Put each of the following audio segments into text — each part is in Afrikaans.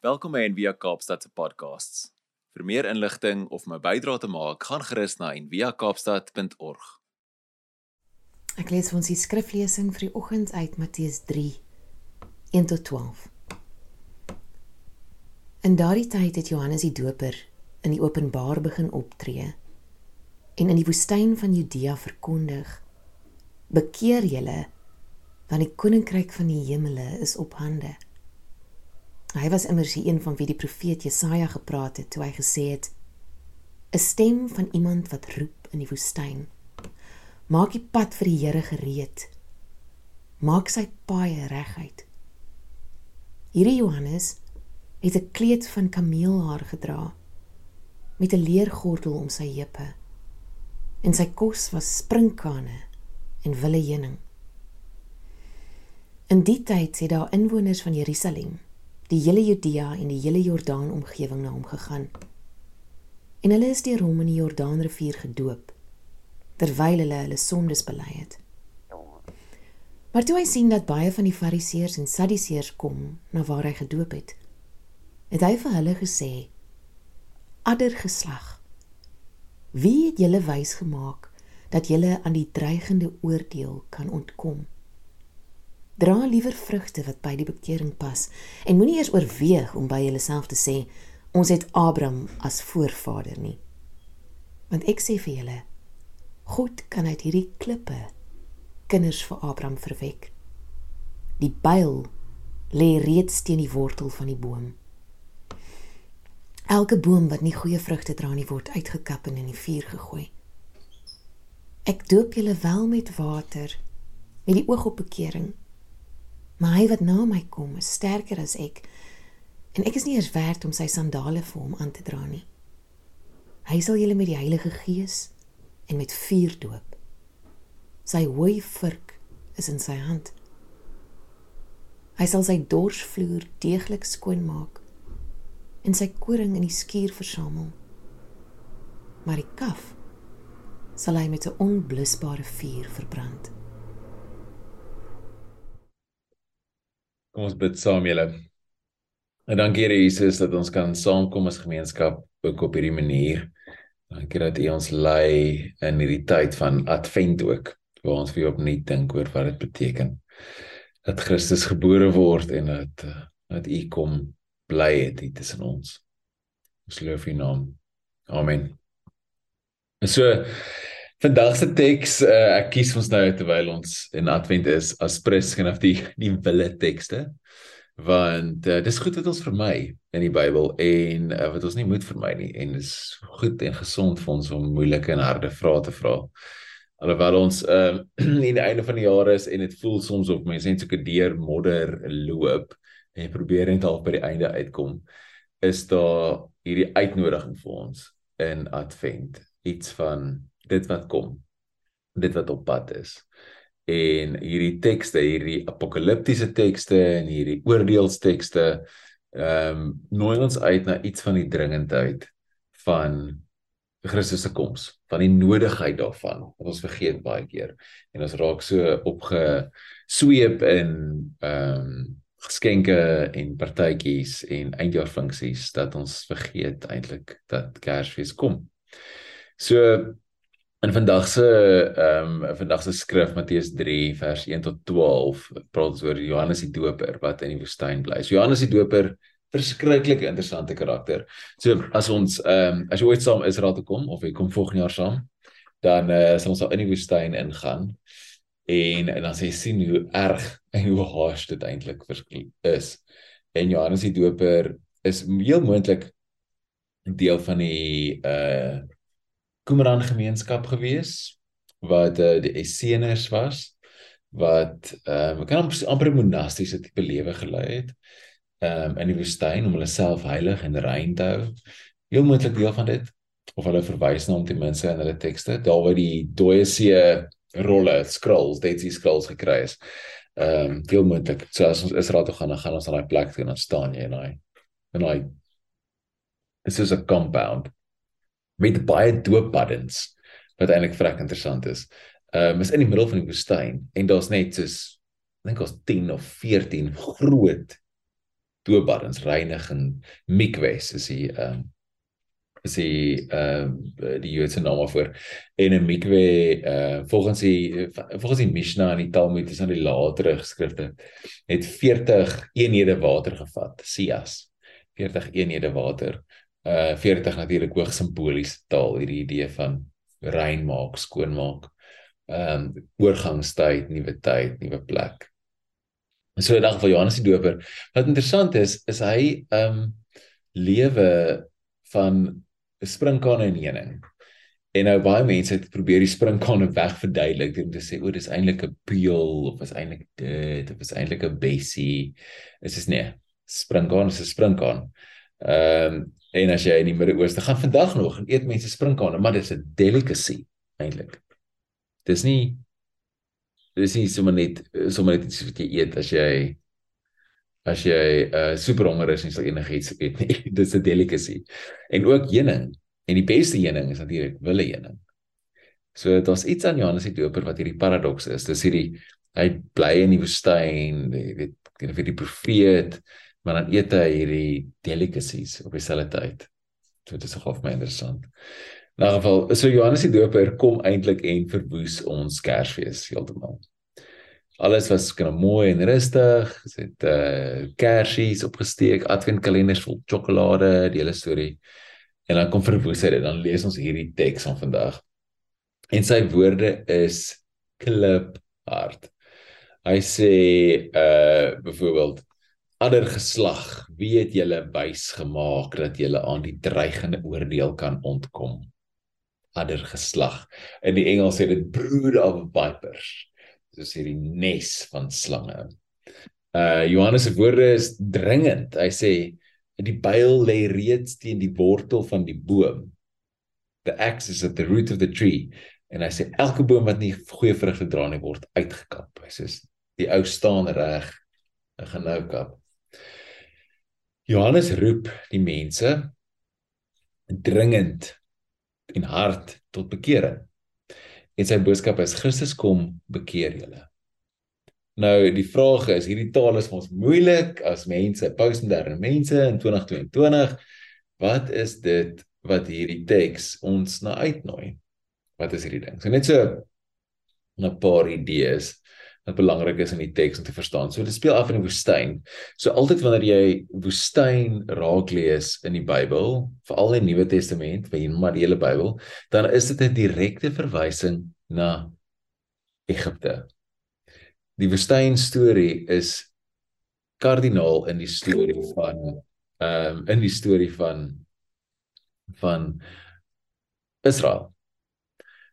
Welkom by Envia Kaapstad se podcasts. Vir meer inligting of my bydrae te maak, gaan gerus na enviakaapstad.org. Ek lees vir ons die skriflesing vir die oggend uit Matteus 3 1 tot 12. In daardie tyd het Johannes die Doper in die openbaar begin optree en in die woestyn van Judea verkondig: Bekeer julle, want die koninkryk van die hemele is op hande. Hy was immers die een van wie die profeet Jesaja gepraat het toe hy gesê het: 'n stem van iemand wat roep in die woestyn. Maak die pad vir die Here gereed. Maak sy paaie reguit. Hierdie Johannes het 'n kleed van kameelhaar gedra met 'n leergordel om sy heupe. En sy kos was sprinkane en wille heuning. In die tyd het daar inwoners van Jerusalem die hele Judea en die hele Jordaan omgewing na hom gegaan. En hulle is deur hom in die Jordaanrivier gedoop terwyl hulle hulle sondes bely het. Maar toe hy sien dat baie van die Fariseërs en Sadduseërs kom na waar hy gedoop het, het hy vir hulle gesê: "Adder geslag, wie het julle wys gemaak dat julle aan die dreigende oordeel kan ontkom?" Dra liewer vrugte wat by die bekering pas en moenie eers oorweeg om by jouself te sê ons het Abraham as voorvader nie. Want ek sê vir julle, God kan uit hierdie klippe kinders vir Abraham verwek. Die byl lê reeds teen die wortel van die boom. Elke boom wat nie goeie vrugte dra nie word uitgekap en in die vuur gegooi. Ek doop julle wel met water met die oog op bekering Maar hy wat na my kom, is sterker as ek. En ek is nie eers werd om sy sandale vir hom aan te dra nie. Hy sal julle met die Heilige Gees en met vuur doop. Sy hooi vurk is in sy hand. Hy sal sy dorsvloer deeglik skoon maak en sy koring in die skuur versamel. Maar die kaf sal hy met 'n onblusbare vuur verbrand. Kom ons bid saam julle. En dankie Here Jesus dat ons kan saamkom as gemeenskap ook op hierdie manier. Dankie dat U ons lei in hierdie tyd van Advent ook, waar ons weer opnuut dink oor wat dit beteken dat Christus gebore word en dat dat U kom bly het hier tussen ons. Ons loof U naam. Amen. En so Vandag se teks, uh, ek kies ons nou terwyl ons in Advent is as pres genoeg die die wille tekste want uh, dis goed wat ons vermy in die Bybel en uh, wat ons nie moet vermy nie en dis goed en gesond vir ons om moeilike en harde vrae te vra. Alhoewel ons uh in die einde van die jaar is en dit voel soms of mense net so 'n deur modder loop en probeer net half by die einde uitkom, is daar hierdie uitnodiging vir ons in Advent, iets van dit wat kom. Dit wat op pad is. En hierdie tekste hierdie apokaliptiese tekste en hierdie oordeelstekste ehm um, nooi ons uit na iets van die dringendheid van Christus se koms van die nodigheid daarvan. Wat ons vergeet baie keer en ons raak so opgesweep in ehm um, geskenke en partytjies en eindjaarfunksies dat ons vergeet eintlik dat Kersfees kom. So In vandag se ehm um, vandag se skrif Matteus 3 vers 1 tot 12 praat ons oor Johannes die Doper wat in die woestyn bly. So Johannes die Doper verskriklik interessante karakter. So as ons ehm um, as jy ooit saam Israel toe kom of jy kom volgende jaar saam, dan eh uh, sal ons al in die woestyn ingaan en en dan sê sien hoe erg en hoe harsh dit eintlik is. En Johannes die Doper is heel moontlik 'n deel van die eh uh, Qumran gemeenskap gewees wat uh, die Esseners was wat ehm um, kan amper, amper monastiese tipe lewe gelei het ehm um, in die woestyn om hulle self heilig en rein te hou. Heel moontlik deel van dit of hulle verwys na hom ten minste in hulle tekste daar waar die dooie see rolle scrolls Dead Sea Scrolls gekry is. Ehm um, heel moontlik so as ons Israel toe gaan dan gaan ons aan daai plek toe en dan staan jy en hy en hy This is a compound met baie dooppaddens wat eintlik vrek interessant is. Ehm um, is in die middel van die woestyn en daar's net soos dink ons 10 of 14 groot doopbaddens, reinig en mikwes is die ehm um, is die ehm uh, die Joodse naam daarvoor. En 'n mikwe uh volgens die volgens die Mishnah en die Talmud is aan die latere geskrifte het 40 eenhede water gevat, sias. 40 eenhede water. Uh 40 natuurlik hoog simbolies taal hierdie idee van rein maak, skoon maak. Ehm um, oorgangstyd, nuwe tyd, nuwe plek. So in geval Johannes die Doper. Wat interessant is, is hy ehm um, lewe van 'n sprinkane en heuning. En nou baie mense het probeer die sprinkane wegverduidelik deur te sê o, dis eintlik 'n peel of is eintlik dit of is eintlik 'n bessie. Dit is nee, sprinkaan is 'n sprinkaan. Ehm um, en as jy in die Midde-Ooste gaan vandag nog en eet mense sprinkane, maar dit is 'n delicacy eintlik. Dis nie dis nie sommer net sommer net iets wat jy eet as jy as jy uh super honger is en sal enigiets eet nie. Dis 'n delicacy. En ook heuning. En die beste heuning is natuurlik wille heuning. So daar's iets aan Johannes die Doper wat hierdie paradoks is. Dis hierdie hy bly in die woestyn, jy weet, of hy die profeet, maar dan eet hy hierdie delicacies op dieselfde tyd. So dit is nogal my interessant. In 'n geval, so Johannes die Doper kom eintlik en verwoes ons Kersfees heeltemal. Alles was of mooi en rustig. Ons het uh kersies opgesteek, adventkalenders vol sjokolade, die hele storie. En dan kom verwoes hy dit. Dan lees ons hierdie teks van vandag. En sy woorde is klip hard. Hy sê uh byvoorbeeld ander geslag, wie het julle wys gemaak dat julle aan die dreigende oordeel kan ontkom? Ander geslag. In die Engels sê dit brood of vipers. Dis hierdie nes van slange. Uh Johannes se woorde is dringend. Hy sê die byl lê reeds teen die wortel van die boom. The axe is at the root of the tree. En hy sê elke boom wat nie goeie vrugte dra nie word uitgekap. Hy sê die ou staan reg. Hy gaan nou kap. Johannes roep die mense dringend en hard tot bekering. En sy boodskap is Christus kom bekeer julle. Nou die vraag is, hierdie taal is ons moeilik as mense, postmoderne mense in 2022. Wat is dit wat hierdie teks ons na uitnooi? Wat is hierdie ding? So net so 'n paar idees wat belangrik is in die teks om te verstaan. So dit speel af in die woestyn. So altyd wanneer jy woestyn raak lees in die Bybel, veral in die Nuwe Testament, maar die hele Bybel, dan is dit 'n direkte verwysing na Egipte. Die woestyn storie is kardinaal in die storie van ehm um, in die storie van van Israel.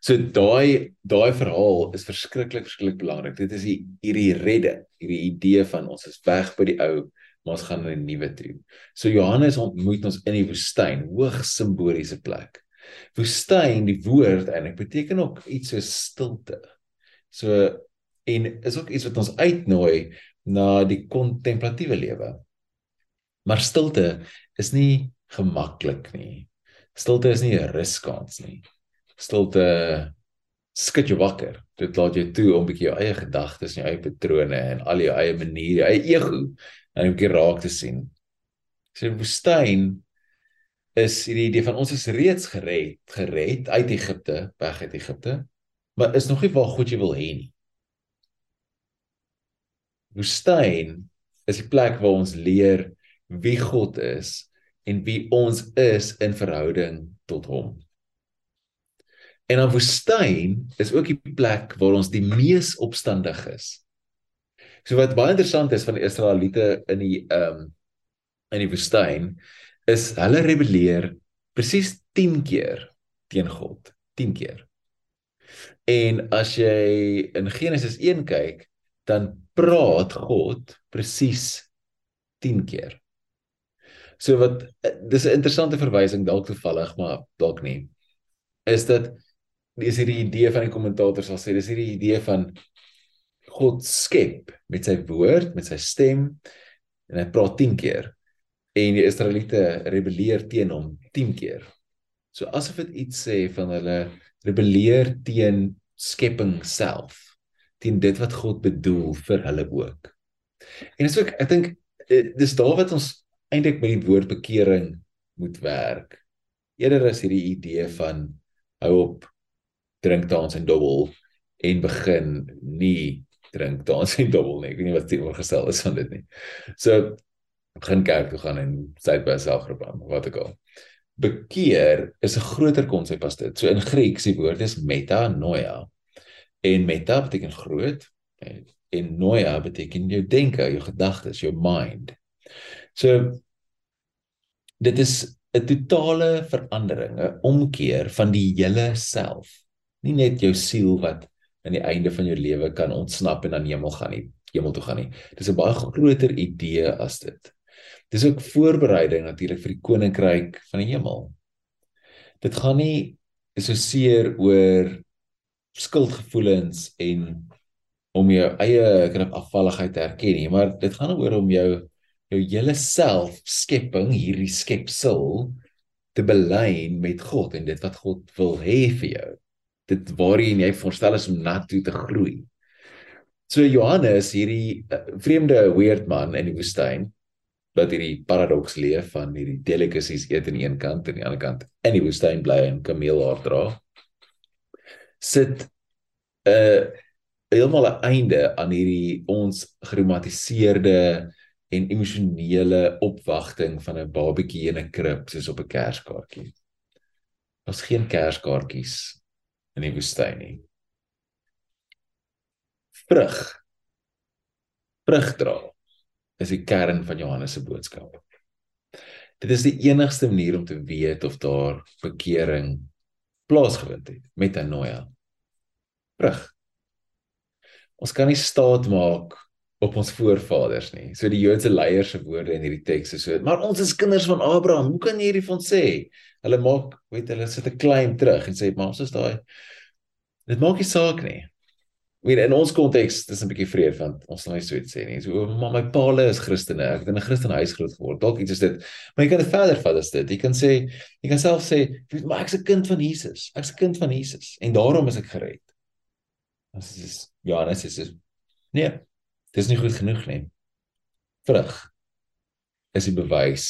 So daai daai verhaal is verskriklik verskriklik belangrik. Dit is die hierdie redde, hierdie idee van ons is weg by die ou, maar ons gaan na 'n nuwe toe. So Johannes ontmoet ons in die woestyn, hoog simboliese plek. Woestyn, die woord eintlik beteken ook iets so stilte. So en is ook iets wat ons uitnooi na die kontemplatiewe lewe. Maar stilte is nie gemaklik nie. Stilte is nie 'n ruskans nie stilte skud jou wakker. Dit laat jou toe om 'n bietjie jou eie gedagtes en jou eie patrone en al jou eie maniere, jou eie ego en 'n bietjie raak te sien. So woestyn is hierdie idee van ons is reeds gered, gered uit Egipte, weg uit Egipte, maar is nog nie waar God jou wil hê nie. Woestyn is die plek waar ons leer wie God is en wie ons is in verhouding tot hom. En dan woestyn is ook die plek waar ons die mees opstandig is. So wat baie interessant is van die Israeliete in die ehm um, in die woestyn is hulle rebelleer presies 10 keer teen God, 10 keer. En as jy in Genesis 1 kyk, dan praat God presies 10 keer. So wat dis 'n interessante verwysing dalk toevallig, maar dalk nie. Is dit dis hierdie idee van die kommentators sal sê dis hierdie idee van God skep met sy woord, met sy stem en hy praat 10 keer en die Israeliete rebelleer teen hom 10 keer. So asof dit iets sê van hulle rebelleer teen skepping self, teen dit wat God bedoel vir hulle ook. En dis ook ek dink uh, dis daar wat ons eintlik met die woord bekering moet werk. Eerder as hierdie idee van hou op drink dans en dobbel en begin nie drink dans en dobbel nie. Ek weet nie wat teenoorgestel is van dit nie. So begin kerk toe gaan en sy by selfgroep aan, wat ook al. Bekeer is 'n groter konsep as dit. So in Grieks die woord is metanoia. En meta beteken groot en, en noia beteken jou denke, jou gedagtes, jou mind. So dit is 'n totale verandering, 'n omkeer van die hele self. Nie net jou siel wat aan die einde van jou lewe kan ontsnap en aan hemel gaan nie, hemel toe gaan nie. Dis 'n baie groter idee as dit. Dis ook voorbereiding natuurlik vir die koninkryk van die hemel. Dit gaan nie so seer oor skuldgevoelens en om jou eie knap afvalligheid te erken nie, maar dit gaan oor om jou jou hele self skepping hierdie skepsel te belyn met God en dit wat God wil hê vir jou. Dit waarheen jy voorstel is om na toe te groei. So Johannes hierdie uh, vreemde weird man in die woestyn wat hierdie paradoks leef van hierdie delicacies eet aan die een kant en aan die ander kant in die woestyn bly en kameelhaar dra. Sit 'n uh, heeltemal 'n einde aan hierdie ons geromantiseerde en emosionele opwagting van 'n babatjie in 'n krib soos op 'n kerskaartjie. Daar's geen kerskaartjies in die woestyn nie. Vrug. Vrug dra is die kern van Johannes se boodskap. Dit is die enigste manier om te weet of daar bekering plaasgevind het met 'n noia. Vrug. Ons kan nie staat maak op ons voorvaders nie. So die Joodse leiers se woorde in hierdie teks is so, maar ons is kinders van Abraham. Hoe kan jy hierdie van sê? Hulle maak, weet hulle sit 'n claim terug en sê, "Maar ons is daai Dit maak nie saak nie weet in ons konteks dis 'n bietjie vreemd want ons sal nie so iets sê nie. So maar my paale is Christene. Ek het in 'n Christelike huis groot geword. Dalk iets is dit. Maar jy kan dit verder vat as dit. Jy kan sê jy kan self sê, maar ek's 'n kind van Jesus. Ek's 'n kind van Jesus en daarom is ek gered. Dit is net is dit nee. Dis nie goed genoeg nie. Vrug is die bewys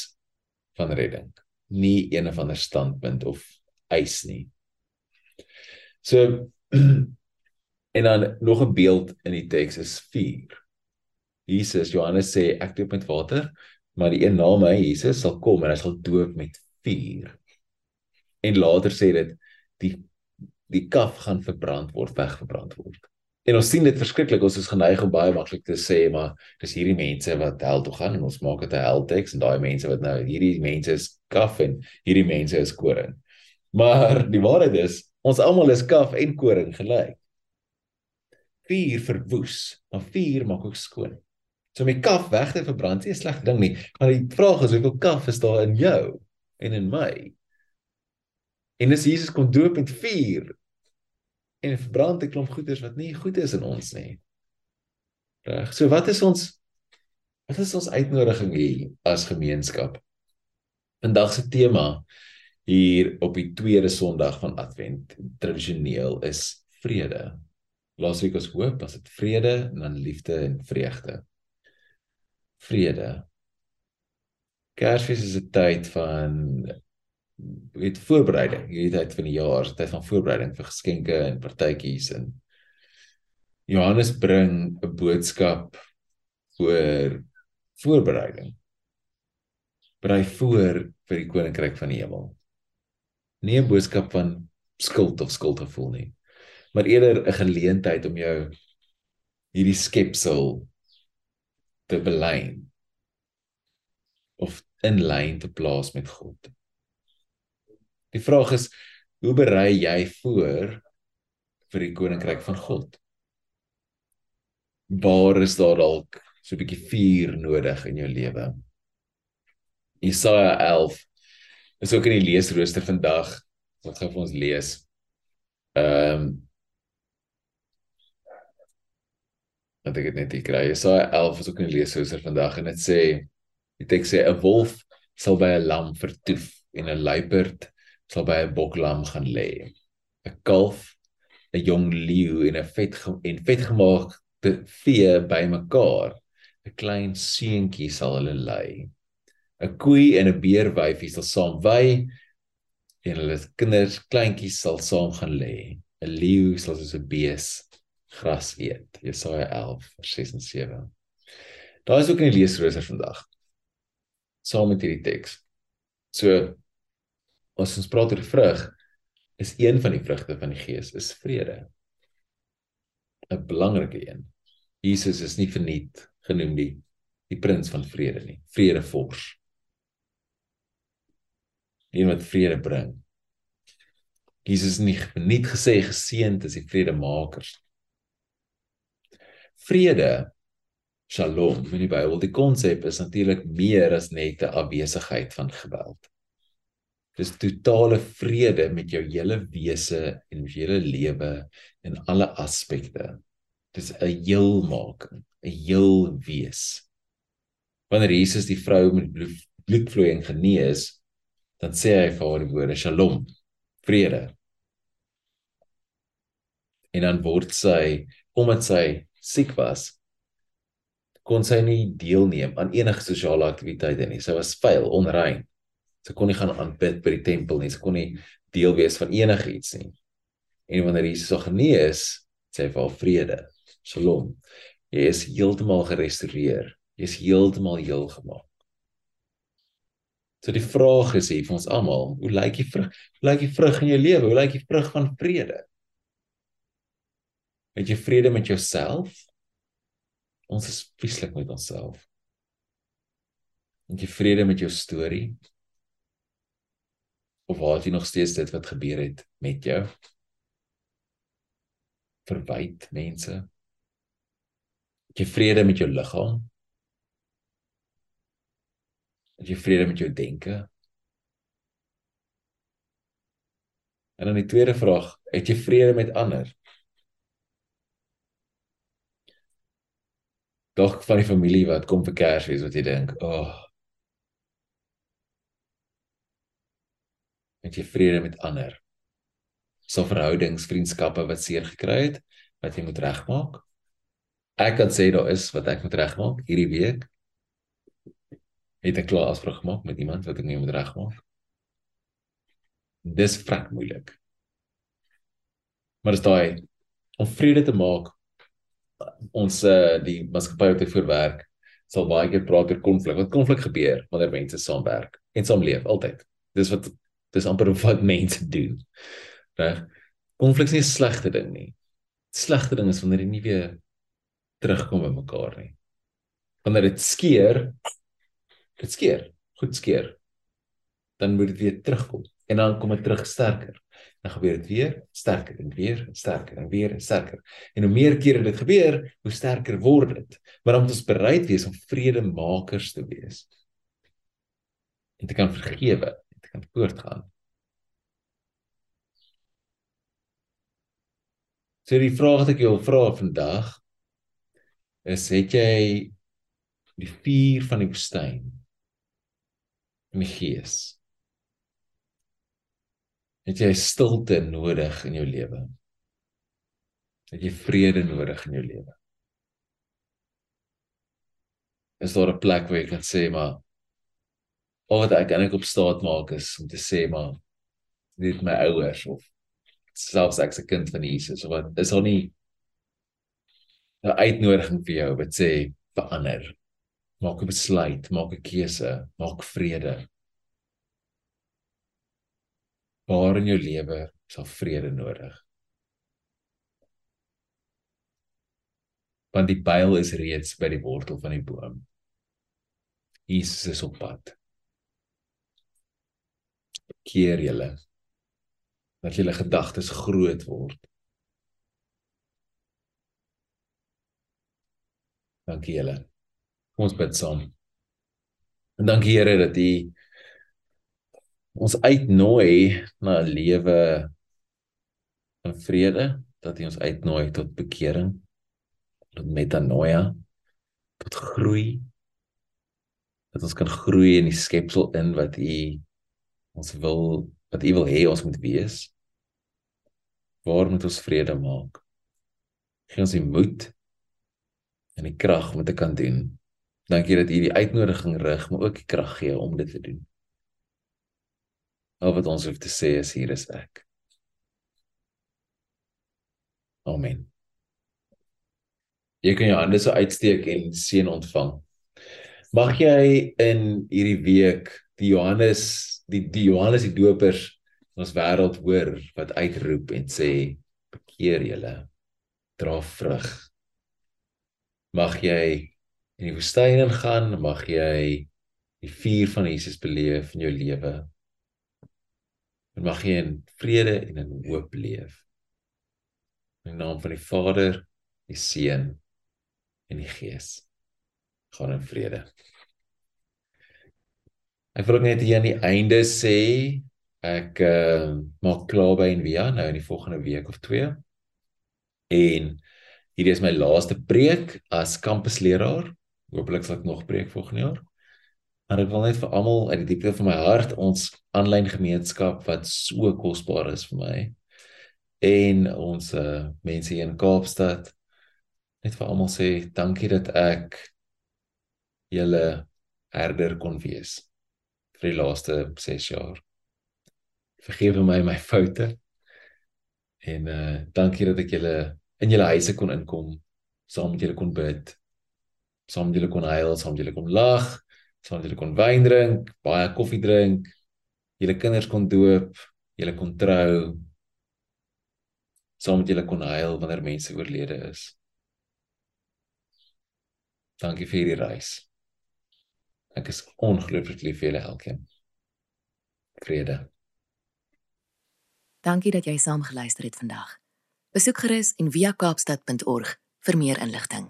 van redding. Nie een of ander standpunt of eis nie. So En dan nog 'n beeld in die teks is vuur. Jesus, Johannes sê ek doop met water, maar die een na my, Jesus, sal kom en hy sal doop met vuur. En later sê dit die die kaf gaan verbrand word, weggebrand word. En ons sien dit verskriklik, ons is geneig om baie maklik te sê, maar dis hierdie mense wat hel toe gaan en ons maak dit 'n hel teks en daai mense wat nou hierdie mense is kaf en hierdie mense is koring. Maar die waarheid is, ons almal is kaf en koring gelyk vuur verwoes, maar vuur maak ook skoon. So om die kaf weg te verbrand is 'n slegte ding nie, maar die vraag is hoeveel kaf is daar in jou en in my? En as Jesus kom doop met vuur en verbrand 'n klomp goeders wat nie goed is in ons nie. Reg. So wat is ons wat is ons uitnodiging hier as gemeenskap? Vandag se tema hier op die tweede Sondag van Advent tradisioneel is vrede laasweek was hoop, was dit vrede en dan liefde en vreugde. Vrede. Kersfees is 'n tyd van weet voorbereiding. Hierdie tyd van die jaar is 'n tyd van voorbereiding vir geskenke en partytjies en Johannes bring 'n boodskap oor voorbereiding. Berei voor vir die koninkryk van die hemel. Nie 'n boodskap van skuld of skuldgevoel nie maar eerder 'n geleentheid om jou hierdie skepsel te belyn of in lyn te plaas met God. Die vraag is hoe berei jy voor vir die koninkryk van God? Waar is daar dalk so 'n bietjie vuur nodig in jou lewe? Jesaja 11 is ook in die leesrooster vandag wat gaan vir ons lees. Ehm um, want ek het net hier kry. Jesaja 11 is ook in die leeshouser vandag en dit sê die teks sê 'n wolf sal by 'n lam vertoef en 'n luiperd sal by 'n boklam gaan lê. 'n Kalf, 'n jong leeu en 'n vet en vetgemaakte vee bymekaar. 'n klein seentjie sal hulle lei. 'n Koei en 'n beerwyfie sal saam wy en hulle kinders kleintjies sal saam gaan lê. 'n Leeu sal soos 'n bees gras eet. Jesaja 11 vers 6 en 7. Daar is ook die leesrooster vandag. Saam met hierdie teks. So as ons praat oor vrug, is een van die vrugte van die Gees is vrede. 'n Belangrike een. Jesus is nie verniet genoem die die prins van vrede nie. Vrede vors. Een wat vrede bring. Jesus nie verniet gesê geseënd is die vredemakers. Vrede Shalom in die Bybel. Die konsep is natuurlik meer as net 'n afwesigheid van geweld. Dis totale vrede met jou hele wese en met jou hele lewe en alle aspekte. Dis 'n heelmaking, 'n heel wees. Wanneer Jesus die vrou met bloed, bloedvloeiing genees, dan sê hy vir haar die woorde Shalom, vrede. En dan word sy omdat sy siek was, kon sy nie deelneem aan enige sosiale aktiwiteite nie. Sy was vuil, onrein. Sy kon nie gaan aanbid by die tempel nie. Sy kon nie deel wees van enigiets nie. En wanneer Jesus so genees, sê hy vir vrede. Shalom. Jy is heeltemal gerestoreer. Jy is heeltemal heel gemaak. So die vraag is hier vir ons almal, hoe lyk die vrug? Hoe lyk die vrug in jou lewe? Hoe lyk die vrug van vrede? Het jy vrede met jouself? Ons is vieslik met onsself. Het jy vrede met jou storie? Of waar jy nog steeds dit wat gebeur het met jou? Verwyd mense. Het jy vrede met jou liggaam? Het jy vrede met jou denke? En dan die tweede vraag, het jy vrede met ander? dalk van die familie wat kom vir Kersfees wat jy dink, "Ag." Oh, het jy vrede met ander? So verhoudings, vriendskappe wat seer gekry het, wat jy moet regmaak? Ek kan sê daar is wat ek moet regmaak hierdie week. Het ek klaar afspraak gemaak met iemand wat ek nie moet regmaak? Dis vrek moeilik. Maar dis daai om vrede te maak ons uh, die maatskappy wat ek vir werk sal baie keer praat oor konflik. Wat konflik gebeur wanneer mense saamwerk en saamleef altyd. Dis wat dis amper wat mense doen. Reg? Konflik is nie 'n slegte ding nie. Slegte ding is wanneer jy nie weer terugkom by mekaar nie. Wanneer dit skeer, dit skeer, goed skeer. Dan moet dit weer terugkom en dan kom dit terug sterker dan gebeur dit weer sterker en weer sterker en weer sterker. En hoe meer kere dit gebeur, hoe sterker word dit. Maar dan moet ons bereid wees om vredemakers te wees. En te kan vergewe, te kan voortgaan. So die vraag wat ek jou vra vandag is het jy die vuur van die woestyn in die gees? Het jy stilte nodig in jou lewe? Het jy vrede nodig in jou lewe? Is daar 'n plek waar jy kan sê maar al wat ek eintlik op staat maak is om te sê maar dit my ouers of selfs ek se kind van Jesus of wat is daar nie 'n uitnodiging vir jou wat sê verander maak 'n besluit maak 'n keuse maak vrede waar in jou lewe sal vrede nodig. Want die byl is reeds by die wortel van die boom. Jesus is op pad. Keer julle dat julle gedagtes groot word. Dankie julle. Kom ons bid saam. En dankie Here dat U ons uitnooi na 'n lewe in vrede, dat hy ons uitnooi tot bekering, tot metanoia, tot groei. Dat ons kan groei in die skepsel in wat u ons wil wat u wil hê ons moet wees. Waar moet ons vrede maak? Gee ons die moed en die krag om dit te kan doen Dankie dat U die uitnodiging rig, maar ook die krag gee om dit te doen. Al wat ons hoef te sê is hier is ek. Amen. Jy kan jou hande so uitsteek en seën ontvang. Mag jy in hierdie week die Johannes die die Johannes die Dopers in ons wêreld hoor wat uitroep en sê bekeer julle dra vrug. Mag jy in die woestyn ingaan, mag jy die vuur van Jesus beleef in jou lewe. En mag jy in vrede en in hoop leef. In die naam van die Vader, die Seun en die Gees. Gaan in vrede. Ek wil net hier aan die einde sê ek uh, maak klaar by Envia nou in die volgende week of twee. En hierdie is my laaste preek as kampusleraar. Hooplik sal ek nog preek volgende jaar. Maar ek wil net vir almal uit die diepte van my hart ons aanlyn gemeenskap wat so kosbaar is vir my en ons uh, mense hier in Kaapstad net vir almal sê dankie dat ek julle herder kon wees vir die laaste 6 jaar. Vergewe my my foute. En uh dankie dat ek julle in julle huise kon inkom, saam met julle kon bid, saam met julle kon huil, saam met julle kon lag, saam met julle kon wyn drink, baie koffie drink, julle kinders kon doop, julle kon trou, saam met julle kon huil wanneer mense oorlede is. Dankie vir hierdie reis. Ek is ongelooflik lief vir julle elkeen. Vrede. Dankie dat jy saam geluister het vandag. Besoek gerus en via kaapstad.org vir meer inligting.